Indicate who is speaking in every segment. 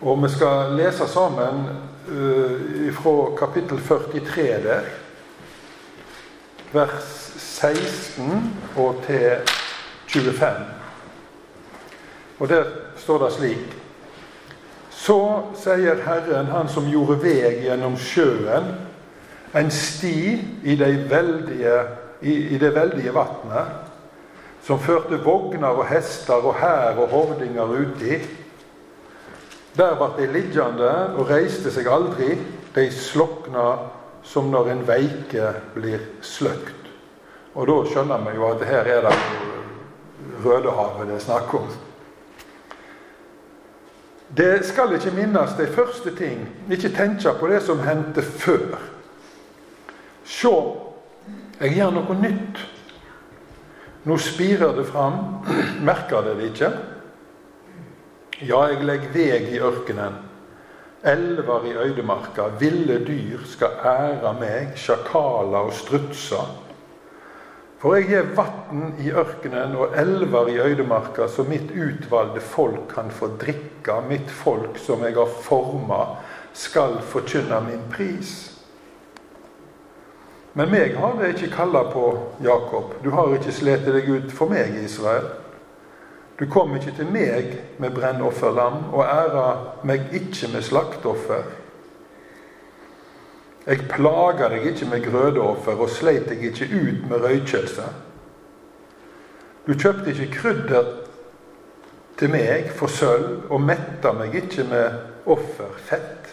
Speaker 1: Og vi skal lese sammen uh, fra kapittel 43 der, vers 16 og til 25. Og der står det slik Så sier Herren, Han som gjorde vei gjennom sjøen, en sti i det veldige, i, i det veldige vatnet, som førte vogner og hester og hær og hovdinger uti. Der ble de liggende og reiste seg aldri. De slokna som når en veike blir sløkt. Og da skjønner vi jo at her er det Rødehavet det er snakk om. Det skal ikke minnes de første ting. Ikke tenke på det som hendte før. Se, jeg gjør noe nytt. Nå spirer det fram. Merker dere det ikke? Ja, jeg legger veg i ørkenen. Elver i øydemarka. Ville dyr skal ære meg. Sjakaler og strutser. For jeg gir vann i ørkenen og elver i øydemarka, så mitt utvalgte folk kan få drikke. Mitt folk som jeg har forma, skal forkynne min pris. Men meg har det ikke kalla på Jakob. Du har ikke slitt deg ut for meg, Israel. Du kom ikke til meg med brennofferlam, og æra meg ikke med slakteoffer. Jeg plaga deg ikke med grødeoffer og sleit deg ikke ut med røykelse. Du kjøpte ikke krydder til meg for sølv og metta meg ikke med offerfett.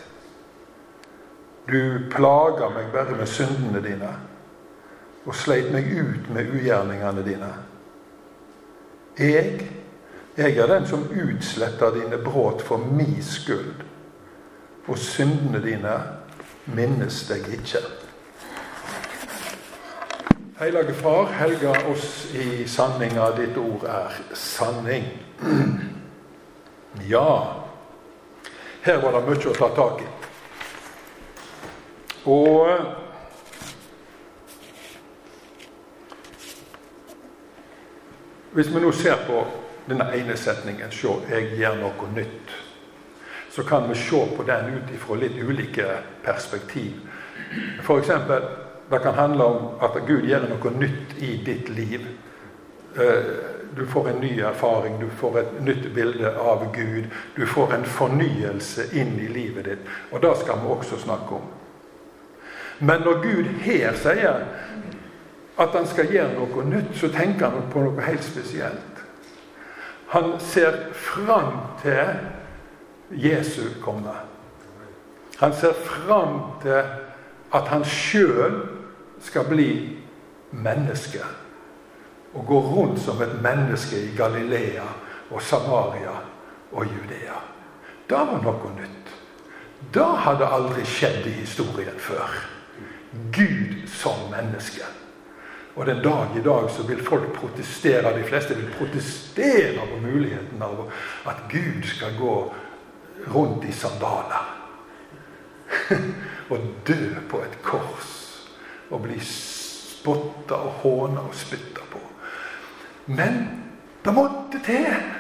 Speaker 1: Du plaga meg bare med syndene dine og sleit meg ut med ugjerningene dine. Jeg, jeg er den som utsletter dine brudd for mi skyld, og syndene dine minnes deg ikke. Hellige Far, helga oss i sanninga. Ditt ord er sanning. Ja, her var det mye å ta tak i. Og Hvis vi nå ser på denne ene setningen 'Se, jeg gjør noe nytt' så kan vi se på den ut ifra litt ulike perspektiv. F.eks. det kan handle om at Gud gjør noe nytt i ditt liv. Eh, du får en ny erfaring, du får et nytt bilde av Gud. Du får en fornyelse inn i livet ditt. Og det skal vi også snakke om. Men når Gud her sier at han skal gjøre noe nytt, så tenker han på noe helt spesielt. Han ser fram til Jesu komme. Han ser fram til at han sjøl skal bli menneske. Og gå rundt som et menneske i Galilea og Samaria og Judea. Det var noe nytt. Det hadde aldri skjedd i historien før. Gud som menneske. Og den dag i dag så vil folk protestere, de fleste vil protestere på muligheten av at Gud skal gå rundt i sandaler. og dø på et kors og bli spotta og håna og spytta på. Men det måtte til!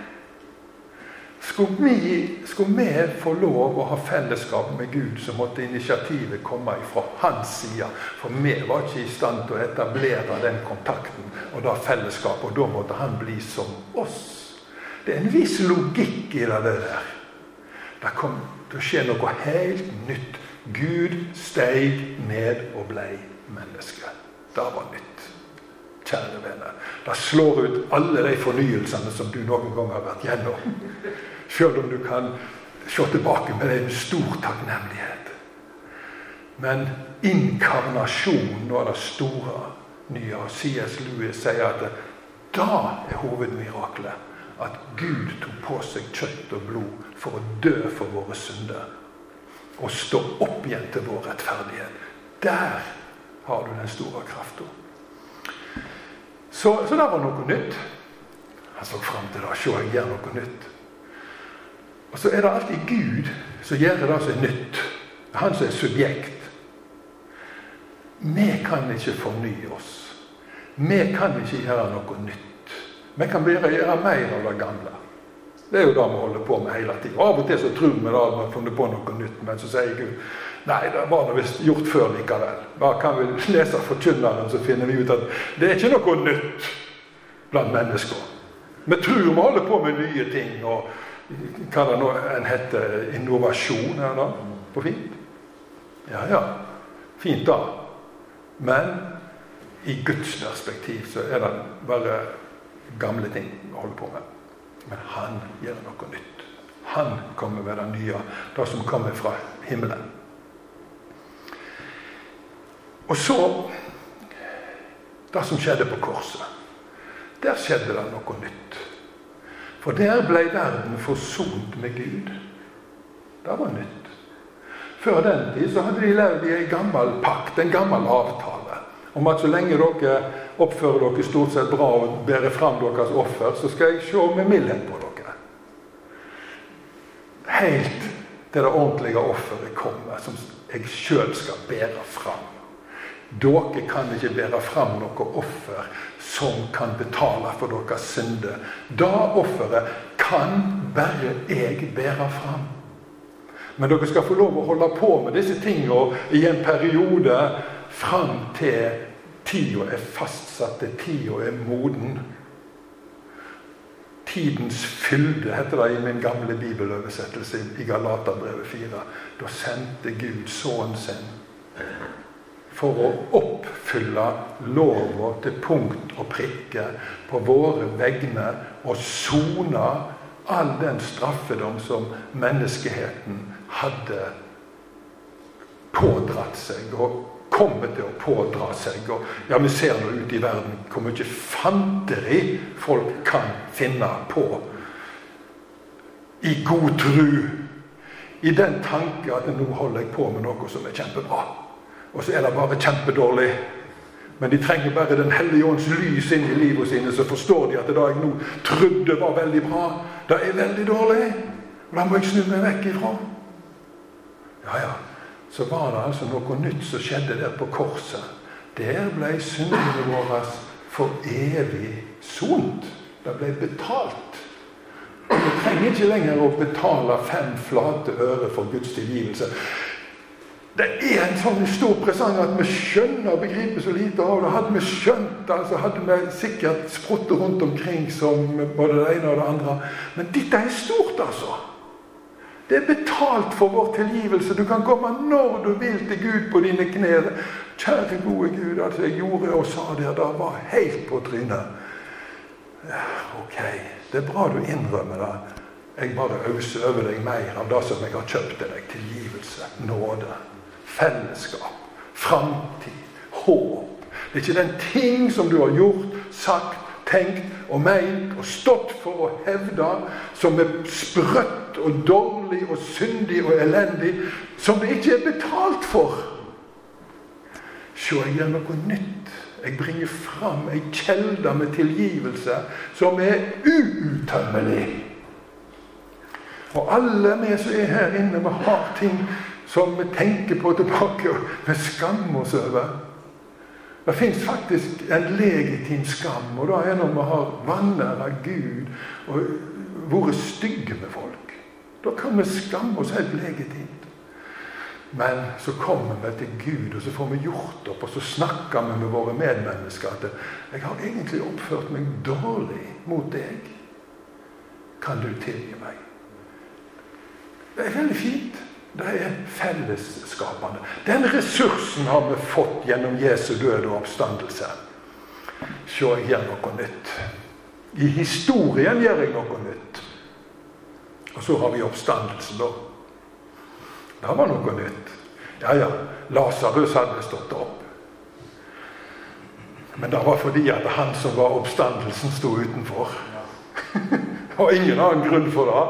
Speaker 1: Skulle vi, skulle vi, få lov å ha fellesskap med Gud, så måtte initiativet komme fra hans side. For vi var ikke i stand til å etablere den kontakten og det fellesskapet. Og da måtte han bli som oss. Det er en viss logikk i det der. Det kom til å skje noe helt nytt. Gud steig ned og blei menneske. Det var nytt. Kjære venner. Det slår ut alle de fornyelsene som du noen gang har vært gjennom. Selv om du kan se tilbake med en stor takknemlighet. Men inkarnasjonen var det store nye. Og C.S. Lewis sier at da er hovedmiraklet at Gud tok på seg kjøtt og blod for å dø for våre synder. Og stå opp igjen til vår rettferdighet. Der har du den store krafta. Så, så det var noe nytt. Han så fram til det. Se, jeg gjør noe nytt. Og så er det alltid Gud som gjør det som er nytt. Han som er subjekt. Vi kan ikke fornye oss. Vi kan ikke gjøre noe nytt. Vi kan bare gjøre mer av det gamle. Det er jo det vi holder på med hele tida. Av og til så tror vi at vi har funnet på noe nytt, men så sier Gud nei, det var nå visst gjort før likevel. Bare kan vi lese Forkynneren, så finner vi ut at det er ikke noe nytt blant mennesker. Vi tror vi holder på med nye ting, og det nå en heter, innovasjon, her da, på fint? Ja ja, fint da. Men i Guds perspektiv så er det bare gamle ting vi holder på med. Men han gjør noe nytt. Han kommer med det nye, det som kommer fra himmelen. Og så det som skjedde på korset. Der skjedde det noe nytt. For der ble verden forsont med Gud. Det var nytt. Før den tid så hadde de levd i en gammel pakt, en gammel avtale, om at så lenge dere oppfører dere stort sett bra og bærer fram deres offer, så skal jeg se med mildhet på dere. Helt til det ordentlige offeret kommer, som jeg sjøl skal bære fram. Dere kan ikke bære fram noe offer som kan betale for deres synder. Da offeret kan bare jeg bære fram. Men dere skal få lov å holde på med disse tingene i en periode fram til Tida er fastsatt, tida er moden. Tidens fylde, heter det i min gamle bibeløversettelse i Galaterbrevet 4. Da sendte Gud sønnen sin for å oppfylle lova til punkt og prikke på våre vegne og sone all den straffedom som menneskeheten hadde pådratt seg. og kommer til å pådra seg. Og ja, Vi ser nå ute i verden hvor mye fanteri folk kan finne på i god tru. I den tanke at nå holder jeg på med noe som er kjempebra. Og så er det bare kjempedårlig. Men de trenger bare Den hellige ånds lys inn i livet sine, så forstår de at det da jeg nå trodde var veldig bra, det er veldig dårlig. Og da må jeg snu meg vekk ifra. Ja, ja så var det altså noe nytt som skjedde der på korset. Der ble syndene våre for evig sont. Det ble betalt. Vi trenger ikke lenger å betale fem flate øre for Guds tilgivelse. Det er en sånn stor presang at vi skjønner og begriper så lite av det. Hadde vi skjønt det, så hadde vi sikkert sprutt rundt omkring som både det ene og det andre. Men dette er stort, altså. Det er betalt for vår tilgivelse. Du kan komme når du vil til Gud på dine knær. Kjære, gode Gud, at jeg gjorde og sa det, det var helt på trynet. Ok, det er bra du innrømmer det. Jeg bare auser over deg mer av det som jeg har kjøpt til deg. Tilgivelse, nåde, fellesskap, framtid, håp. Det er ikke den ting som du har gjort, sagt, tenkt og meint og stått for å hevde, som er sprøtt og dårlig og syndig og elendig, som det ikke er betalt for. Se, jeg gjør noe nytt. Jeg bringer fram ei kjelde med tilgivelse som er uuttømmelig. Og alle vi som er her inne, vi har ting som vi tenker på tilbake og vi skammer oss over. Det fins faktisk en legitim skam, og det er når vi har vanæra Gud og vært stygge med folk. Da kan vi skamme oss helt legitimt. Men så kommer vi til Gud, og så får vi gjort opp, og så snakker vi med våre medmennesker at 'Jeg har egentlig oppført meg dårlig mot deg. Kan du tilgi meg?' Det er veldig fint. Det er fellesskapende. Den ressursen har vi fått gjennom Jesu død og oppstandelse. Se, jeg gjør noe nytt. I historien gjør jeg noe nytt. Og så har vi oppstandelsen, da. Det var noe nytt. Ja, ja, Lasarus hadde stått opp. Men det var fordi at han som var oppstandelsen, sto utenfor. Var ingen annen grunn for det.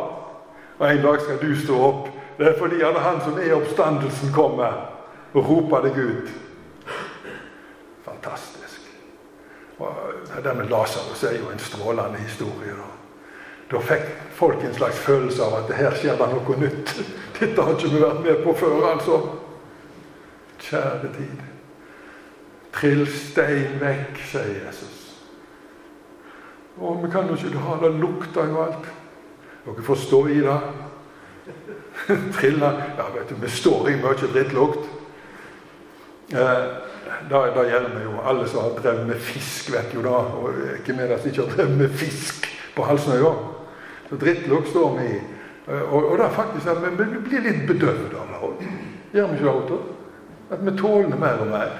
Speaker 1: Og en dag skal du stå opp det er fordi at han som er oppstandelsen, kommer og roper deg ut. Fantastisk. Og Det med Lasarus er jo en strålende historie. Da. da fikk folk en slags følelse av at her skjer det noe nytt. Dette har ikke vi vært med på før, altså. Kjære tid. Trill stein vekk, sier Jesus. Å, vi kan jo ikke ha det lukter jo alt. Dere får stå i det. Triller Ja, vet du, vi står i mye drittlukt. Eh, det, da gjelder jo alle som har drevet med fisk, vet jo da. Og ikke vi som ikke har drevet med fisk på Halsnøya. Så drittlukt står vi i. Eh, og, og det er faktisk at vi, vi blir litt bedøvd av det. Gjør vi ikke det, Otto? At vi tåler mer og mer.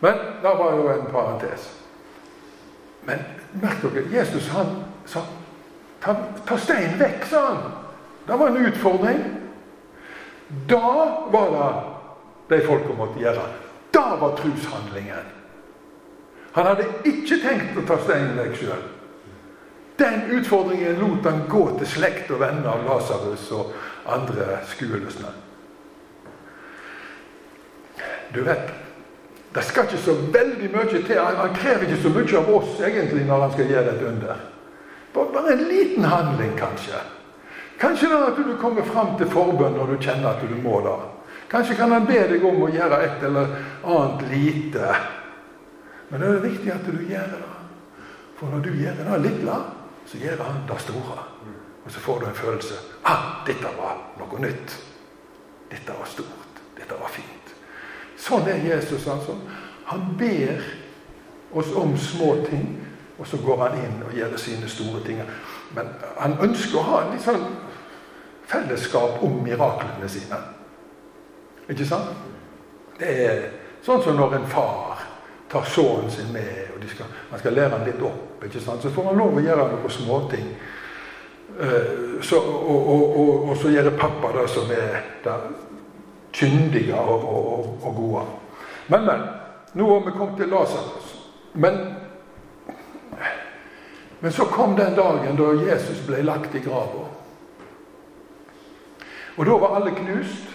Speaker 1: Men det var jo en parentes. Men merk dere, Jesus han sa ta, ta steinen vekk, sa han. Det var en utfordring. Da var det de folka måtte gjøre. Da var trushandlingen. Han hadde ikke tenkt å ta steinen vekk sjøl. Den utfordringen lot han gå til slekt og venner av Lasarus og andre skueløsne. Du vet, det skal ikke så veldig mye til. Han, krever ikke så mye av oss egentlig når han skal gjøre et under. Bare en liten handling, kanskje. Kanskje da at du kommer fram til forbønn når du kjenner at du må det. Kanskje kan han be deg om å gjøre et eller annet lite. Men det er viktig at du gjør det. For når du gjør det lille, så gjør han det store. Og så får du en følelse ah, dette var noe nytt. Dette var stort. Dette var fint. Sånn er Jesus, altså. Han ber oss om små ting, og så går han inn og gjør sine store ting. Men han ønsker å ha en litt sånn fellesskap om miraklene sine. Ikke sant? Det er sånn som når en far tar sønnen sin med, og skal, man skal lære han litt opp. ikke sant? Så får han lov å gjøre noen småting. Uh, og, og, og, og, så gjør det pappa det som er det kyndige og, og, gode. Men, men. Nå har vi kommet til Lasarus. Men, men så kom den dagen da Jesus ble lagt i grava. Og da var alle knust.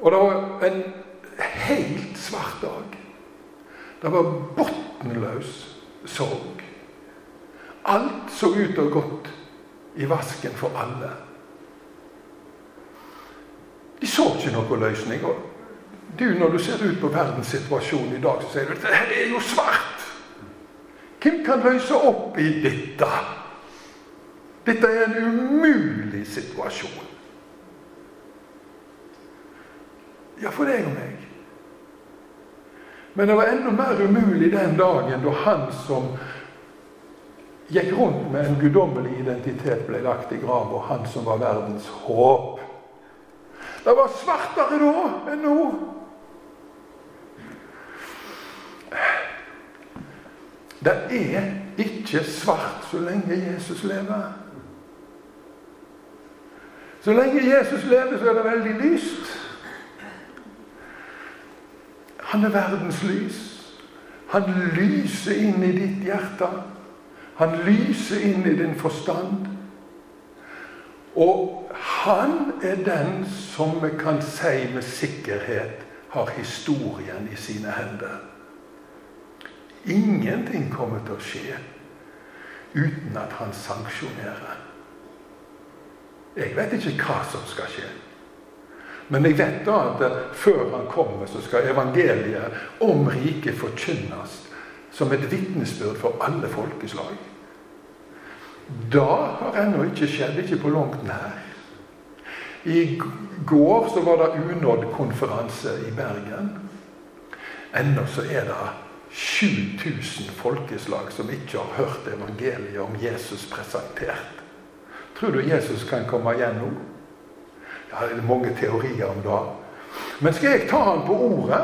Speaker 1: Og det var en helt svart dag. Det var bunnløs sorg. Alt så ut til å gått i vasken for alle. De så ikke noen løsning. Og du, når du ser ut på verdenssituasjonen i dag, så sier du at dette er jo svart. Hvem kan løse opp i dette? Dette er en umulig situasjon. Ja, for deg og meg. Men det var enda mer umulig den dagen da han som gikk rundt med en guddommelig identitet, ble lagt i grav, og han som var verdens håp, det var svartere da enn nå. Det er ikke svart så lenge Jesus lever. Så lenge Jesus lever, så er det veldig lyst. Han er verdens lys. Han lyser inn i ditt hjerte. Han lyser inn i din forstand. Og han er den som vi kan si med sikkerhet har historien i sine hender. Ingenting kommer til å skje uten at han sanksjonerer. Jeg vet ikke hva som skal skje. Men jeg vet da at før han kommer, så skal evangeliet om riket forkynnes som et vitnesbyrd for alle folkeslag. Da har ennå ikke skjedd, ikke på langt nær. I går så var det Unådd-konferanse i Bergen. Ennå så er det 7000 folkeslag som ikke har hørt evangeliet om Jesus presentert. Tror du Jesus kan komme igjen nå? Ja, det mange teorier om det. Men skal jeg ta han på ordet,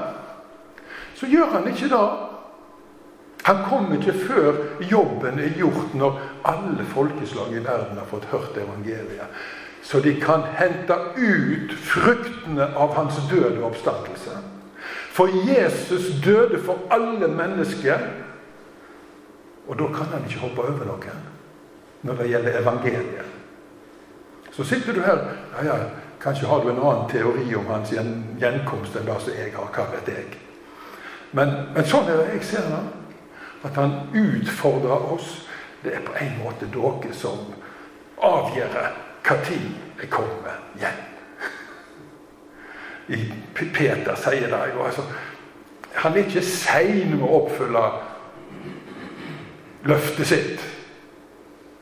Speaker 1: så gjør han ikke det. Han kommer ikke før jobben er gjort, når alle folkeslag i verden har fått hørt evangeliet. Så de kan hente ut fruktene av hans døde oppstandelse. For Jesus døde for alle mennesker. Og da kan han ikke hoppe over noen når det gjelder evangeliet. Så sitter du her ja, ja, Kanskje har du en annen teori om hans gjenkomst enn det som jeg har. Hva vet jeg? Men, men sånn er det jeg ser det. At han utfordrer oss. Det er på en måte dere som avgjør når jeg kommer igjen. Peter sier det jo. altså, Han er ikke sein med å oppfylle løftet sitt.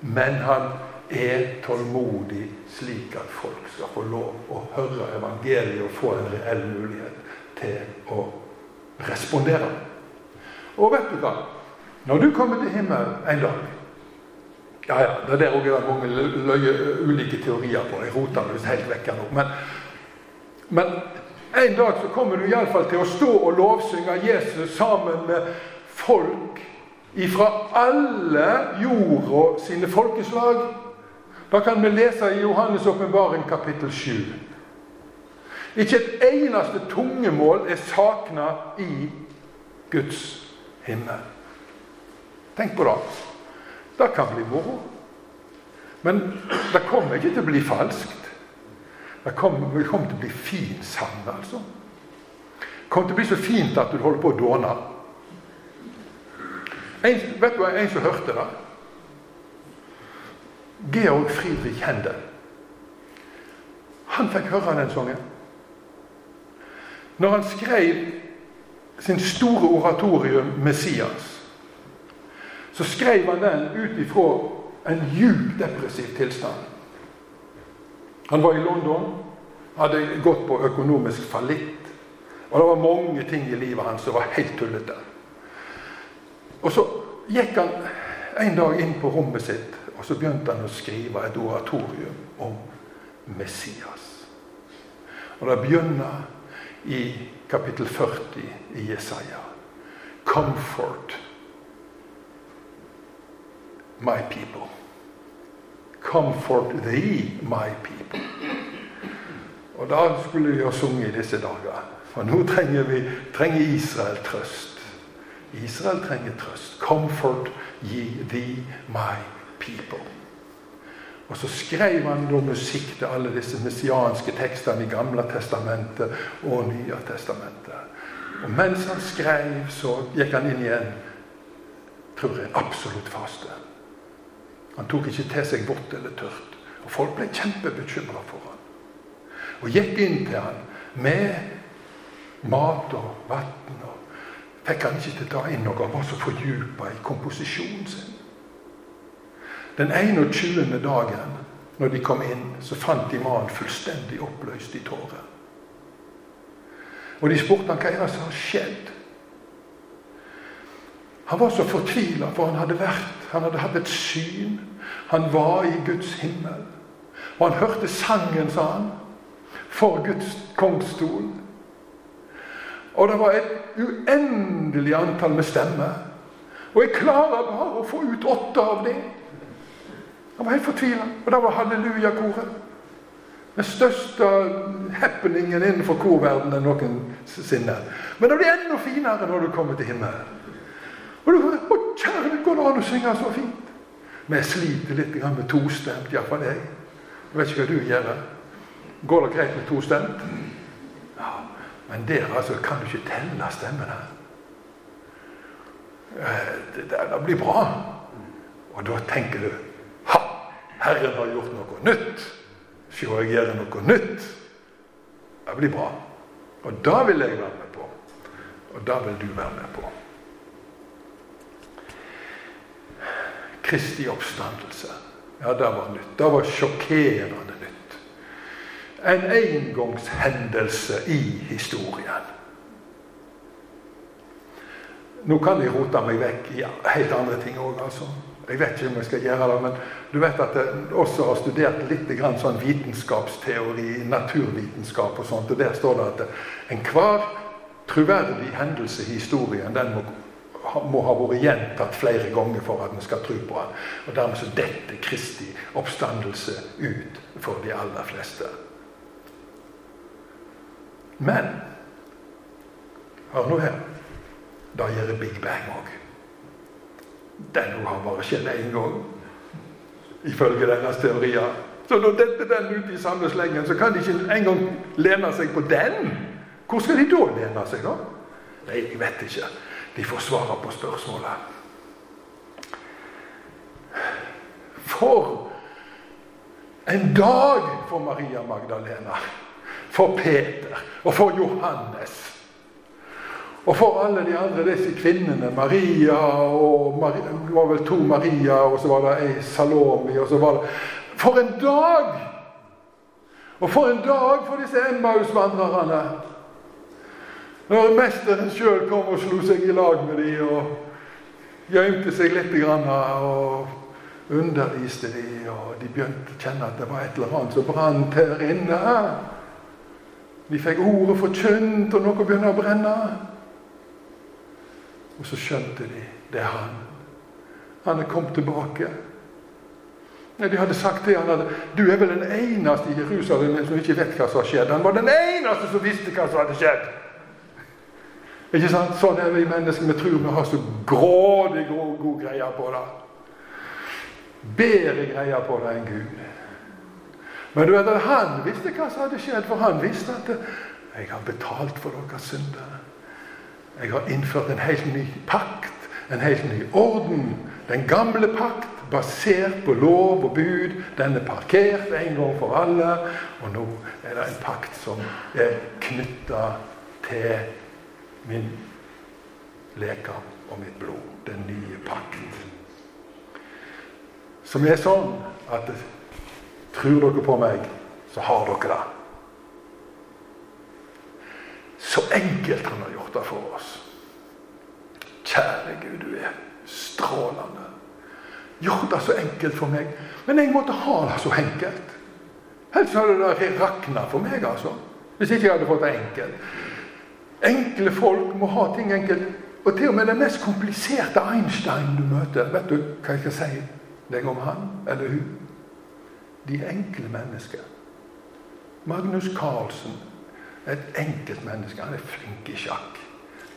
Speaker 1: Men han er tålmodig slik at folk skal få lov å høre evangeliet og få en reell mulighet til å respondere. Og vet du hva? Når du kommer til himmelen en dag Ja, ja, det er der òg er mange løye, ulike teorier på. Jeg roter meg helt vekk nå. Men, men en dag så kommer du iallfall til å stå og lovsynge Jesus sammen med folk ifra alle jorda sine folkeslag. Da kan vi lese i Johannes' åpenbaring kapittel 7. Ikke et eneste tungemål er sakna i Guds himmel. Tenk på det. Det kan bli moro. Men det kommer ikke til å bli falskt. Det kommer, det kommer til å bli fin sang, altså. Det kommer til å bli så fint at du holder på å dåne. En, vet du en som hørte det? Georg Friedrich Händel. Han fikk høre den sangen. Når han skrev sin store oratorium 'Messias', så skrev han den ut ifra en djup depressiv tilstand. Han var i London, hadde gått på økonomisk fallitt. Og det var mange ting i livet hans som var helt tullete. Og så gikk han en dag inn på rommet sitt, og så begynte han å skrive et oratorium om Messias. Og det begynner i kapittel 40 i Jesaja. Comfort my people. Comfort thee, my people. Og da skulle vi ha sunget i disse dager. For nå trenger, vi, trenger Israel trøst. Israel trenger trøst. Comfort ye thee, my people. Og så skrev han da musikk til alle disse messianske tekstene i Gamle testamentet og Nye testamentet. Og mens han skrev, så gikk han inn i en tror jeg, absolutt faste. Han tok ikke til seg vått eller tørt. Og folk ble kjempebekymra for han. Og gikk inn til han med mat og vann. Og fikk han ikke til å ta inn noe. Han var så fordypa i komposisjonen sin. Den 21. dagen når de kom inn, så fant de mannen fullstendig oppløst i tårer. Og de spurte han hva er det som har skjedd. Han var så fortvila, for han hadde vært, han hadde hatt et syn. Han var i Guds himmel. Og han hørte sangen, sa han, for Guds kongsstol. Og det var et uendelig antall med stemmer. Og jeg klarer bare å få ut åtte av dem. Han var helt fortvila. Og det var hallelujakoret. Den største happeningen innenfor korverdenen noensinne. Men det blir enda finere når du kommer til himmelen. Og du Å, kjære, går det an å synge så fint? Men jeg sliter litt med tostemt, iallfall jeg. Jeg vet ikke hva du gjør. Går det greit med tostemt? Ja, men der altså kan du ikke telle stemmene. Eh, det, det, det blir bra. Og da tenker du Herren har gjort noe nytt. Se, jeg gjør noe nytt. Det blir bra. Og da vil jeg være med på. Og da vil du være med på. Kristi oppstandelse. Ja, det var nytt. Det var sjokkerende. En engangshendelse i historien. Nå kan jeg rote meg vekk i helt andre ting òg, altså. Jeg vet ikke om jeg skal gjøre det, men du vet at jeg også har studert litt sånn vitenskapsteori, naturvitenskap og sånt. og Der står det at enhver troverdig hendelse i historien den må, må, ha vært gjentatt flere ganger for at vi skal tro på den. Og dermed så detter Kristi oppstandelse ut for de aller fleste. Men hør nå her. Da gjør Big Bang òg. Den har bare skjedd én gang, ifølge deres teorier. Så når dette den ut i samme slengen, så kan de ikke engang lene seg på den. Hvor skal de da lene seg, da? Nei, jeg vet ikke. De får svare på spørsmålet. For en dag for Maria Magdalena, for Peter og for Johannes. Og for alle de andre disse kvinnene, Maria og Det var vel to Maria, og så var det ei Salomi, og så var det For en dag! Og for en dag for disse Emmaus-vandrerne! Når mesteren sjøl kom og slo seg i lag med dem og gjemte seg litt og underviste dem, og de begynte å kjenne at det var et eller annet som brant her inne. De fikk ordet forkynt, og noe begynner å brenne. Og så skjønte de det er han. Han er kommet tilbake. De hadde sagt til han at du er vel den eneste i Jerusalem som ikke vet hva som har skjedd. Han var den eneste som visste hva som hadde skjedd. Ikke sant? Sånn er vi mennesker. Vi tror vi har så grådig god, god greie på det. Bedre greier på det enn Gud. Men du vet at han visste hva som hadde skjedd, for han visste at 'jeg har betalt for deres synder'. Jeg har innført en helt ny pakt, en helt ny orden. Den gamle pakt, basert på lov og bud, den er parkert en gang for alle. Og nå er det en pakt som er knytta til min leker og mitt blod. Den nye pakt. Som er sånn at tror dere på meg, så har dere det. Så enkelt han har gjort det for oss. Kjære Gud, du er strålende. Gjort det så enkelt for meg. Men jeg måtte ha det så enkelt. Helst hadde det rakna for meg, altså. Hvis ikke jeg hadde fått det enkelt. Enkle folk må ha ting enkelt. Og til og med den mest kompliserte Einstein du møter Vet du hva jeg skal si deg om han eller hun? De enkle mennesker. Magnus Carlsen er et enkelt menneske. Han er flink i sjakk.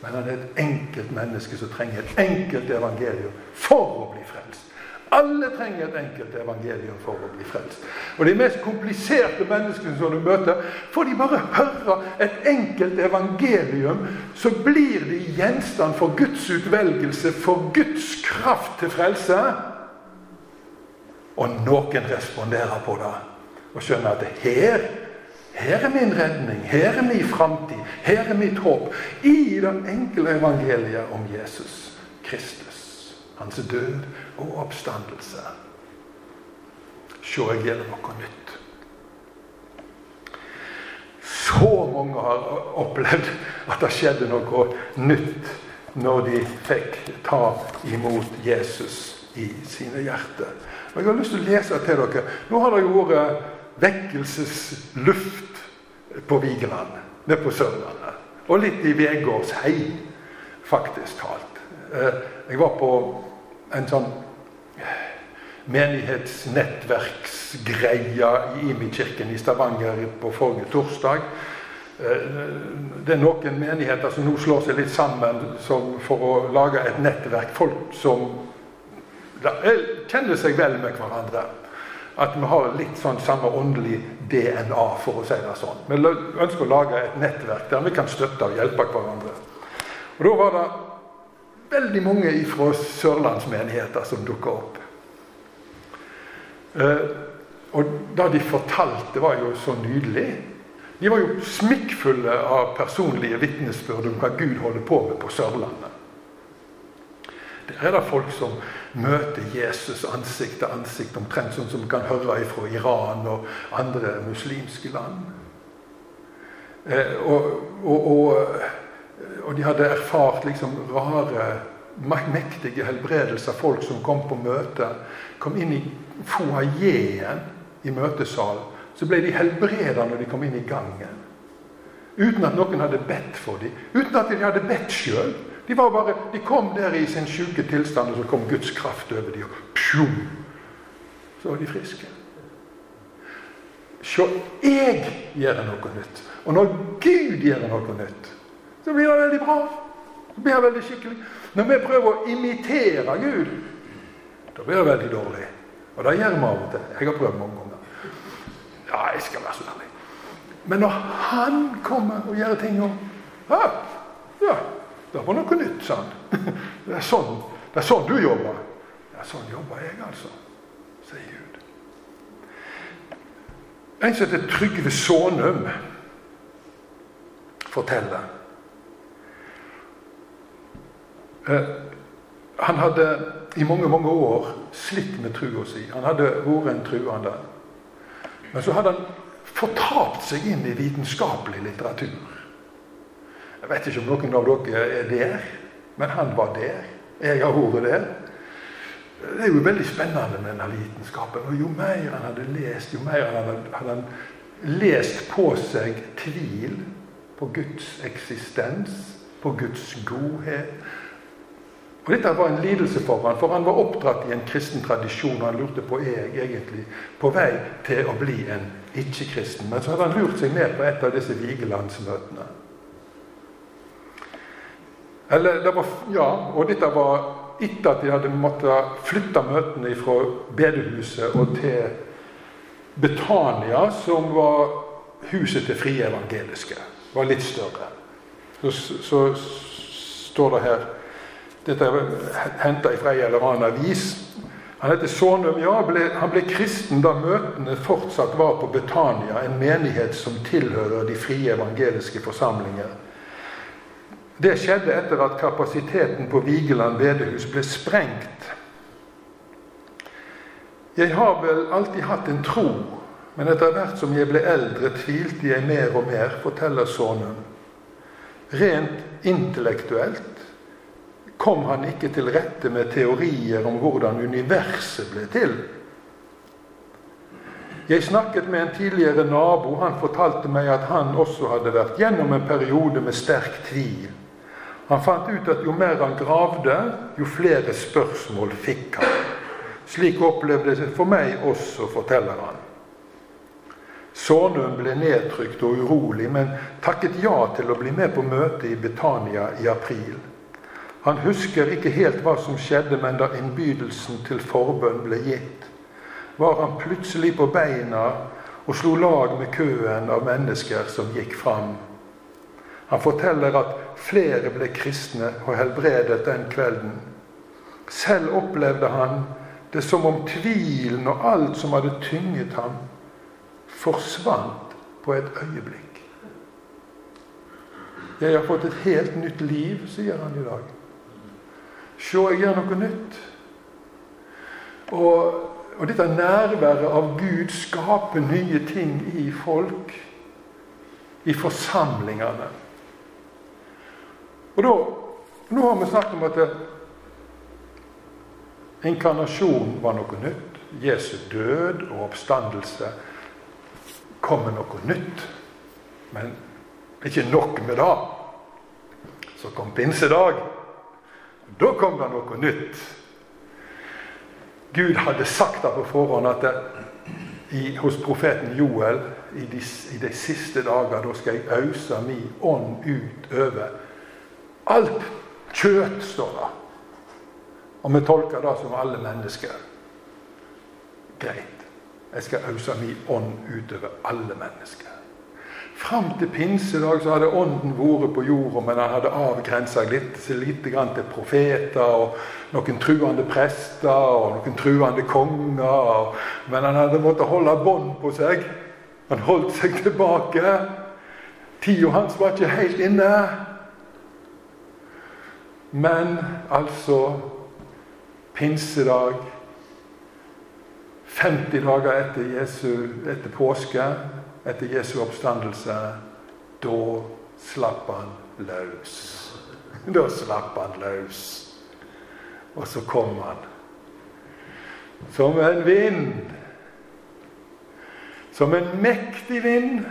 Speaker 1: Men han er et enkelt menneske som trenger et enkelt evangelium for å bli frelst. Alle trenger et enkelt evangelium for å bli frelst. Og de mest kompliserte menneskene som du møter, får de bare høre et enkelt evangelium, så blir de gjenstand for Guds utvelgelse, for Guds kraft til frelse. Og noen responderer på det og skjønner at her her er min redning, her er min framtid, her er mitt håp. I det enkle evangeliet om Jesus Kristus. Hans død og oppstandelse. Se, jeg gjelder noe nytt. Så mange har opplevd at det skjedde noe nytt når de fikk ta imot Jesus i sine hjerter. Og Jeg har lyst til å lese til dere. Nå har det jo vært vekkelsesluft på Vigeland, nede på Sørlandet. Og litt i Vegårshei, faktisk talt. Eh, jeg var på en sånn menighetsnettverksgreie i Imi-kirken i Stavanger på forrige torsdag. Eh, det er noen menigheter som nå slår seg litt sammen for å lage et nettverk. Folk som kjenner seg vel med hverandre at vi har litt sånn samme åndelig DNA, for å si det sånn. Vi ønsker å lage et nettverk der vi kan støtte og hjelpe hverandre. Og Da var det veldig mange fra sørlandsmenigheter som dukka opp. Eh, og det de fortalte, var jo så nydelig. De var jo smikkfulle av personlige vitnesbyrd om hva Gud holder på med på Sørlandet. Der er det folk som møter Jesus ansikt til ansikt, omtrent sånn som vi kan høre fra Iran og andre muslimske land. Eh, og, og, og, og, de hadde erfart liksom rare, mektige helbredelser. Folk som kom på møte, kom inn i foajeen i møtesalen. Så ble de helbreda når de kom inn i gangen. Uten at noen hadde bedt for dem. Uten at de hadde bedt sjøl. De, bare, de kom der i sin sjuke tilstand, og så kom Guds kraft over dem. Og pjum, så var de friske. Se, jeg gjør noe nytt. Og når Gud gjør noe nytt, så blir det veldig bra. Det blir veldig skikkelig. Når vi prøver å imitere Gud, da blir det veldig dårlig. Og det gjør vi av og til. Jeg har prøvd mange ganger. Ja, jeg skal være så ærlig. Men når Han kommer og gjør ting om ja, ja, det var noe nytt, sa han. Det er sånn, det er sånn du jobber. Ja, sånn jobber jeg, altså, sier Gud. En som heter Trygve Sånum, forteller Eh, han hadde i mange mange år slitt med trua si. Han hadde vært en truende. Men så hadde han fortapt seg inn i vitenskapelig litteratur. Jeg vet ikke om noen av dere er der, men han var der. Jeg har vært der. Det er jo veldig spennende med denne vitenskapen. Og jo mer han hadde lest, jo mer han hadde, hadde han lest på seg tvil på Guds eksistens, på Guds godhet. Og Dette var en lidelse for han, for han var oppdratt i en kristen tradisjon. Og han lurte på er jeg egentlig på vei til å bli en ikke-kristen. Men så hadde han lurt seg med på et av disse Vigelandsmøtene. Eller var, ja, og dette var etter at de hadde måttet flytte møtene fra bedehuset og til Betania, som var huset til frie evangeliske. Var litt større. Så, så står det her Dette er henta fra ei eller annen avis. Han heter Sonum. Ja, ble, han ble kristen da møtene fortsatt var på Betania, en menighet som tilhører de frie evangeliske forsamlinger. Det skjedde etter at kapasiteten på Vigeland bedehus ble sprengt. Jeg har vel alltid hatt en tro, men etter hvert som jeg ble eldre, tvilte jeg mer og mer, forteller sønnen. Rent intellektuelt kom han ikke til rette med teorier om hvordan universet ble til. Jeg snakket med en tidligere nabo. Han fortalte meg at han også hadde vært gjennom en periode med sterk tvil. Han fant ut at jo mer han gravde, jo flere spørsmål fikk han. Slik opplevde det for meg også, forteller han. Sonum ble nedtrykt og urolig, men takket ja til å bli med på møtet i Betania i april. Han husker ikke helt hva som skjedde, men da innbydelsen til forbønn ble gitt, var han plutselig på beina og slo lag med køen av mennesker som gikk fram. Han forteller at flere ble kristne og helbredet den kvelden. Selv opplevde han det som om tvilen og alt som hadde tynget ham, forsvant på et øyeblikk. Jeg har fått et helt nytt liv, sier han i dag. Se, jeg gjør noe nytt. Og, og dette nærværet av Gud skaper nye ting i folk, i forsamlingene. Og da, Nå har vi snakket om at inkarnasjon var noe nytt. Jesu død og oppstandelse kom med noe nytt. Men ikke nok med det. Så kom pinsedag. Da kom det noe nytt. Gud hadde sagt det på forhånd at det, i, hos profeten Joel i de, i de, siste dager da skal jeg ause min ånd ut over Alt kjøtt, står det. Og vi tolker det som alle mennesker. Greit. Jeg skal ause min ånd utover alle mennesker. Fram til pinsedag så hadde ånden vært på jorda, men han hadde avgrensa litt, litt til profeter og noen truende prester og noen truende konger. Men han hadde måttet holde bånd på seg. Han holdt seg tilbake. Tida hans var ikke helt inne. Men altså pinsedag, 50 dager etter, Jesu, etter påske, etter Jesu oppstandelse, da slapp han løs. Da slapp han løs. Og så kom han som en vind. Som en mektig vind.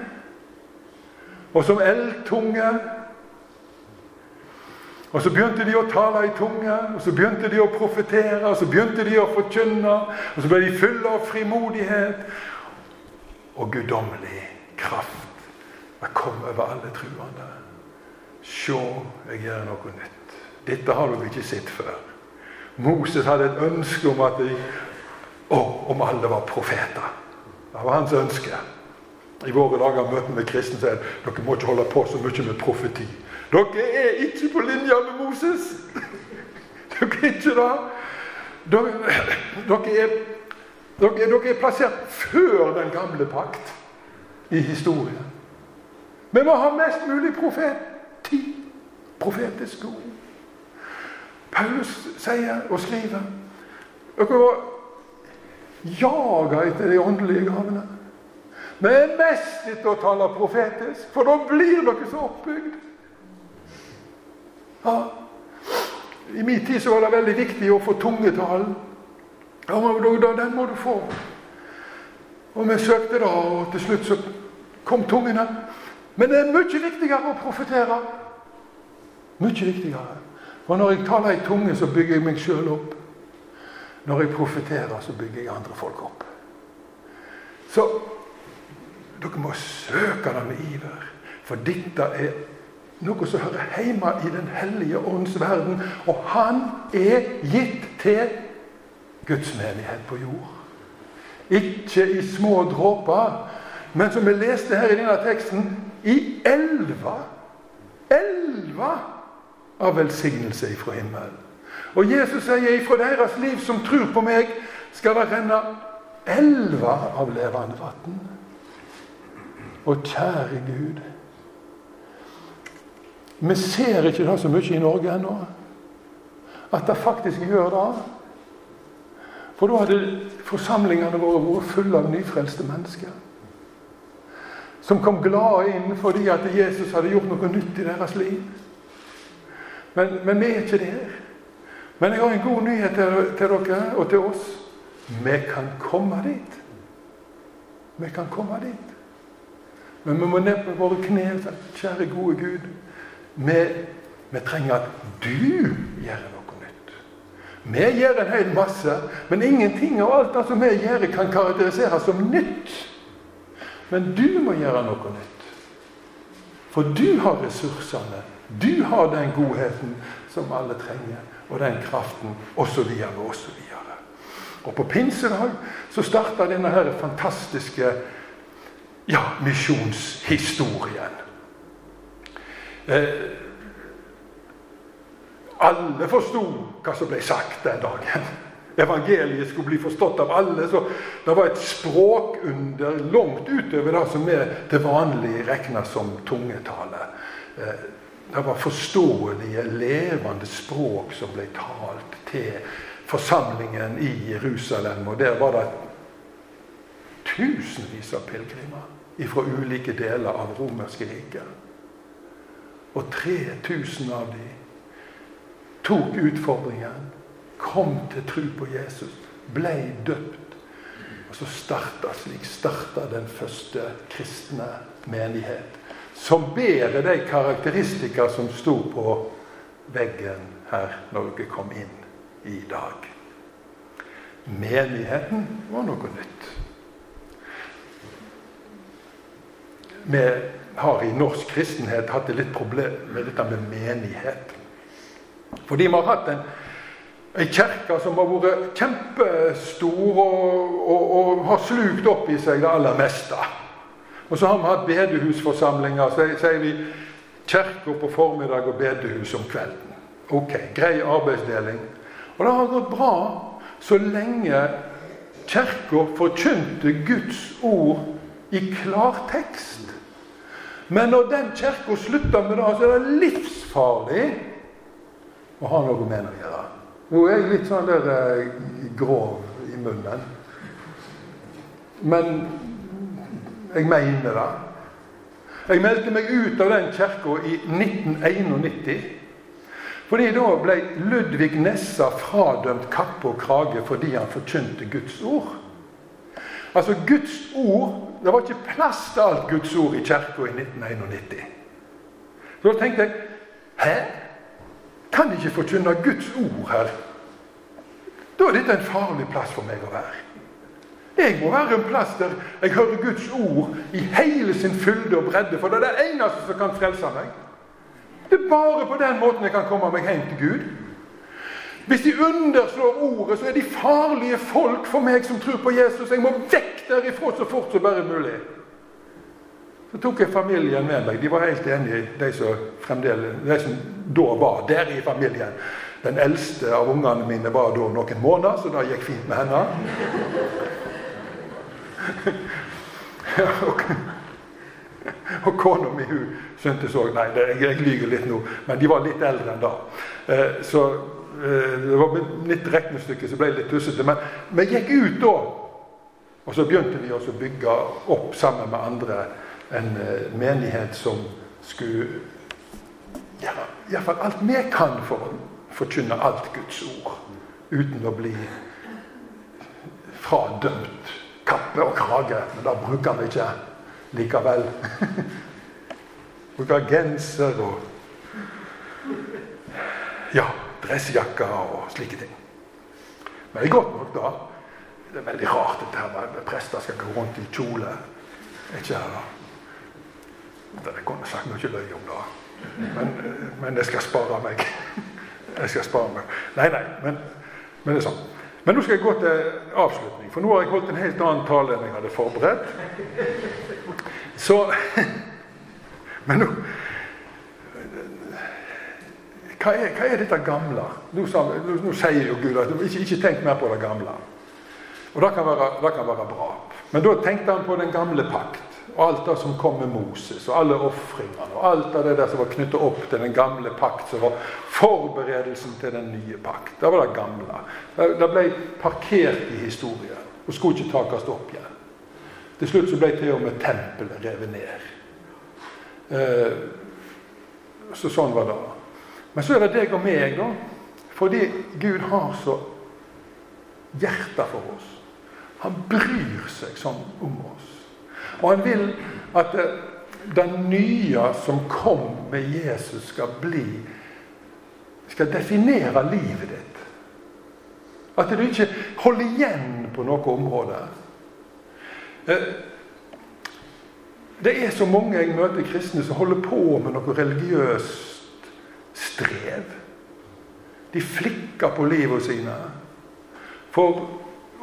Speaker 1: Og som eldtunge og Så begynte de å tale i tunge, og så begynte de å profetere, og så begynte de å forkynne. Og så ble de fulle av frimodighet og guddommelig kraft. var kommet over alle truende. Se, jeg gjør noe nytt. Dette har dere ikke sett før. Moses hadde et ønske om at de, å, om alle var profeter. Det var hans ønske. I våre dager møter vi kristne sier dere må ikke holde på så mye med profeti. Dere er ikke på linje med Moses. Dere er ikke det. Dere, dere, er, dere er plassert før den gamle pakt i historien. Vi må ha mest mulig profeti. Profetiske ord. Paulus sier og skriver. Dere må jage etter de åndelige gavene. Men mest etter å tale profetisk, for da blir dere så oppbygd. Ja. I min tid så var det veldig viktig å få tungetalen. Ja, den må du få. Og vi søkte da, og til slutt så kom tungene. Men det er mye viktigere å profetere. Mye viktigere. For når jeg taler i tunge, så bygger jeg meg sjøl opp. Når jeg profeterer, så bygger jeg andre folk opp. Så dere må søke det med iver. For dette er noe som hører hjemme i Den hellige ånds verden. Og han er gitt til Guds menighet på jord. Ikke i små dråper, men som vi leste her i denne teksten, i elva. Elva av velsignelse ifra himmelen. Og Jesus sier ifra deres liv som tror på meg, skal det renne elva av levende vann. Og kjære Gud Vi ser ikke det så mye i Norge ennå. At det faktisk gjør det. For da hadde forsamlingene våre vært fulle av nyfrelste mennesker. Som kom glade inn fordi at Jesus hadde gjort noe nytt i deres liv. Men, men vi er ikke der. Men jeg har en god nyhet til, til dere og til oss. Vi kan komme dit. Vi kan komme dit. Men vi må ned på våre knær. kjære, gode Gud, vi, vi trenger at du gjør noe. nytt. Vi gjør en hel masse, men ingenting av alt det som vi gjør, kan karakteriseres som nytt. Men du må gjøre noe nytt. For du har ressursene. Du har den godheten som alle trenger, og den kraften, osv. osv. Og på pinsedag så starta denne her fantastiske ja, misjonshistorien. Eh, alle forsto hva som ble sagt den dagen. Evangeliet skulle bli forstått av alle. så Det var et språkunder langt utover det som er til vanlig regner som tungetale. Eh, det var forståelige, levende språk som ble talt til forsamlingen i Jerusalem. Og der var det tusenvis av pilegrimer fra ulike deler av romerske riket. Og 3000 av dem tok utfordringen, kom til tro på Jesus, ble døpt. Og så starta slik starta den første kristne menighet. Som bærer de karakteristikker som sto på veggen her dere kom inn i dag. Menigheten var noe nytt. Vi har i norsk kristenhet hatt det litt problem med dette med menighet. Fordi vi har hatt en, en kirke som har vært kjempestor og, og, og, har slukt opp i seg det aller meste. Og så har vi hatt bedehusforsamlinger. Så sier vi kirke på formiddag og bedehus om kvelden. Ok, Grei arbeidsdeling. Og det har gått bra så lenge Kirka forkynte Guds ord i klartekst. Men når den kirka slutter med det, så er det livsfarlig å ha noe med det å gjøre. Nå er jeg litt sånn der eh, grov i munnen. Men jeg mener det. Jeg meldte meg ut av den kirka i 1991. Fordi da ble Ludvig Nessa fradømt kappe og krage fordi han forkynte Guds ord. Altså Guds ord Det var ikke plass til alt Guds ord i kirka i 1991. Så da tenkte jeg Hæ? kan ikke forkynne Guds ord her. Da er dette en farlig plass for meg å være. Jeg må være en plass der jeg hører Guds ord i hele sin fylde og bredde, for det er det eneste som kan frelse meg. Det er bare på den måten jeg kan komme meg hjem til Gud. Hvis de underslår ordet, så er de farlige folk for meg som tror på Jesus. Jeg må vekk derifra så fort som bare mulig. Så tok jeg familien med meg. De var helt enige, de som, de som da var der i familien. Den eldste av ungene mine var da noen måneder, så det gikk fint med henne. og, og kona mi hun syntes òg Nei, jeg, jeg lyver litt nå, men de var litt eldre enn da. Eh, så det var litt regnestykke som ble litt tussete. Men vi gikk ut da. Og så begynte vi også å bygge opp sammen med andre en eh, menighet som skulle gjøre iallfall alt vi kan for å forkynne alt Guds ord. Uten å bli fradømt kappe og krage. Men da bruker vi ikke likevel. bruker genser og ja, dressjakker og slike ting. Men det er godt nok, da. Det er veldig rart dette her med prester skal gå rundt i kjole. Ikke her, da. Det kunne sagt mye løy om det. Men, men jeg skal spare meg. Jeg skal spare meg. Nei, nei, men, men det er sånn. Men nå skal jeg gå til avslutning, for nå har jeg holdt en helt annen tale enn jeg hadde forberedt. Så Men nå hva er, hva er, dette gamle? Nå, nå, nå, sier jo Gud at ikke, ikke tenk mer på det gamle. Og det kan, være, det kan være bra. Men da tenkte han på den gamle pakt. Og alt det som kom med Moses, og alle ofringene. Og alt det der som var knyttet opp til den gamle pakt, som var forberedelsen til den nye pakt. Det var det gamle. Det ble parkert i historien og skulle ikke takes opp igjen. Til slutt så ble til og med tempelet revet ned. Eh, så sånn var det. Men så er det deg og meg, da. Fordi Gud har så hjertet for oss. Han bryr seg sånn om oss. Og han vil at det, det nye som kom med Jesus, skal bli Skal definere livet ditt. At du ikke holder igjen på noe område. Eh, det er så mange jeg møter kristne som holder på med noe religiøst strev. De flikker på livet sine for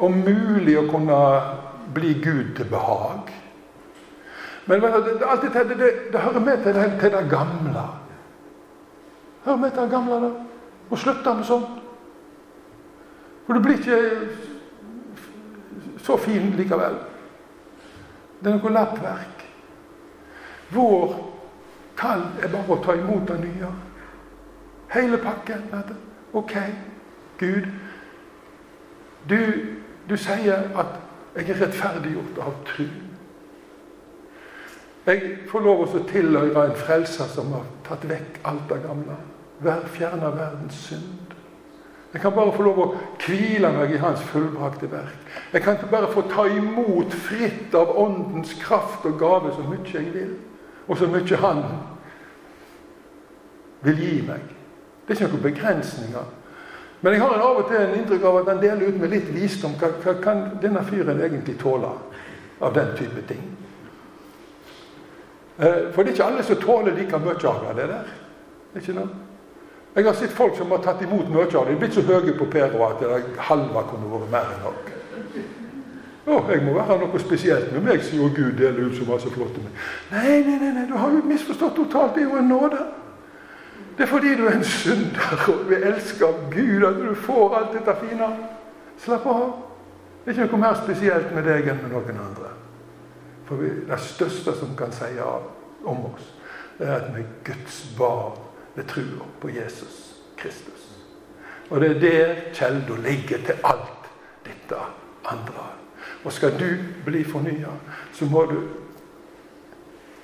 Speaker 1: om mulig å kunne bli Gud til behag. Men det, det, det, det, hører med til det, til det gamle. Hører med til det gamle. da. Og slutter med sånt. For du blir ikke så fin likevel. Det er noe lappverk. Vår kall er bare å ta imot det nye. Hele pakken. Ok, Gud. Du, du sier at jeg er rettferdiggjort av tru. Jeg får lov å tilhøre en frelser som har tatt vekk alt det gamle. Fjerna verdens synd. Jeg kan bare få lov å hvile meg i Hans fullbrakte verk. Jeg kan bare få ta imot fritt av Åndens kraft og gave så mye jeg vil. Og så mye Han vil gi meg. Det er ikke noen begrensninger. Men jeg har av og til en inntrykk av at han deler ut med litt visdom. Hva, hva kan denne fyren egentlig tåle av den type ting? Eh, for det er ikke alle som tåler like mye av det der. Ikke noe? Jeg har sett folk som har tatt imot mye av det. De er blitt så høye på Pedro at det halve kunne vært mer enn nok. Å, jeg må være noe spesielt med meg, sier Gud deler ut så flott til meg. Nei, nei, nei, nei, du har jo misforstått totalt. Det er jo en nåde. Det er fordi du er en synder og vi elsker Gud at du får alt dette fine. Slapp av. Det er ikke noe mer spesielt med deg enn med noen andre. For vi, det største som kan si om oss, det er at vi er Guds barn ved trua på Jesus Kristus. Og det er der kjelda ligger til alt dette andre. Og skal du bli fornya, så må du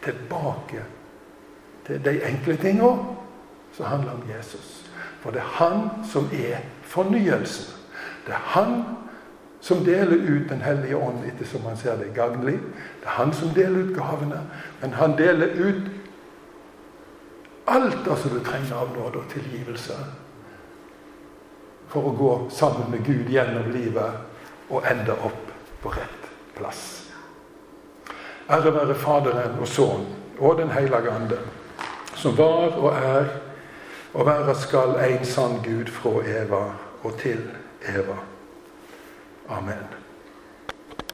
Speaker 1: tilbake til de enkle tinga som handler om Jesus. For det er han som er fornyelsen. Det er han som deler ut Den hellige ånd ettersom han ser det gagnlig. Det er han som deler ut gavene. Men han deler ut alt det som du trenger av nåde og tilgivelse. For å gå sammen med Gud gjennom livet og ende opp på rett plass. Ære være Faderen og Sønnen og Den hellige ande, som var og er og være skal en sann Gud fra Eva og til Eva. Amen.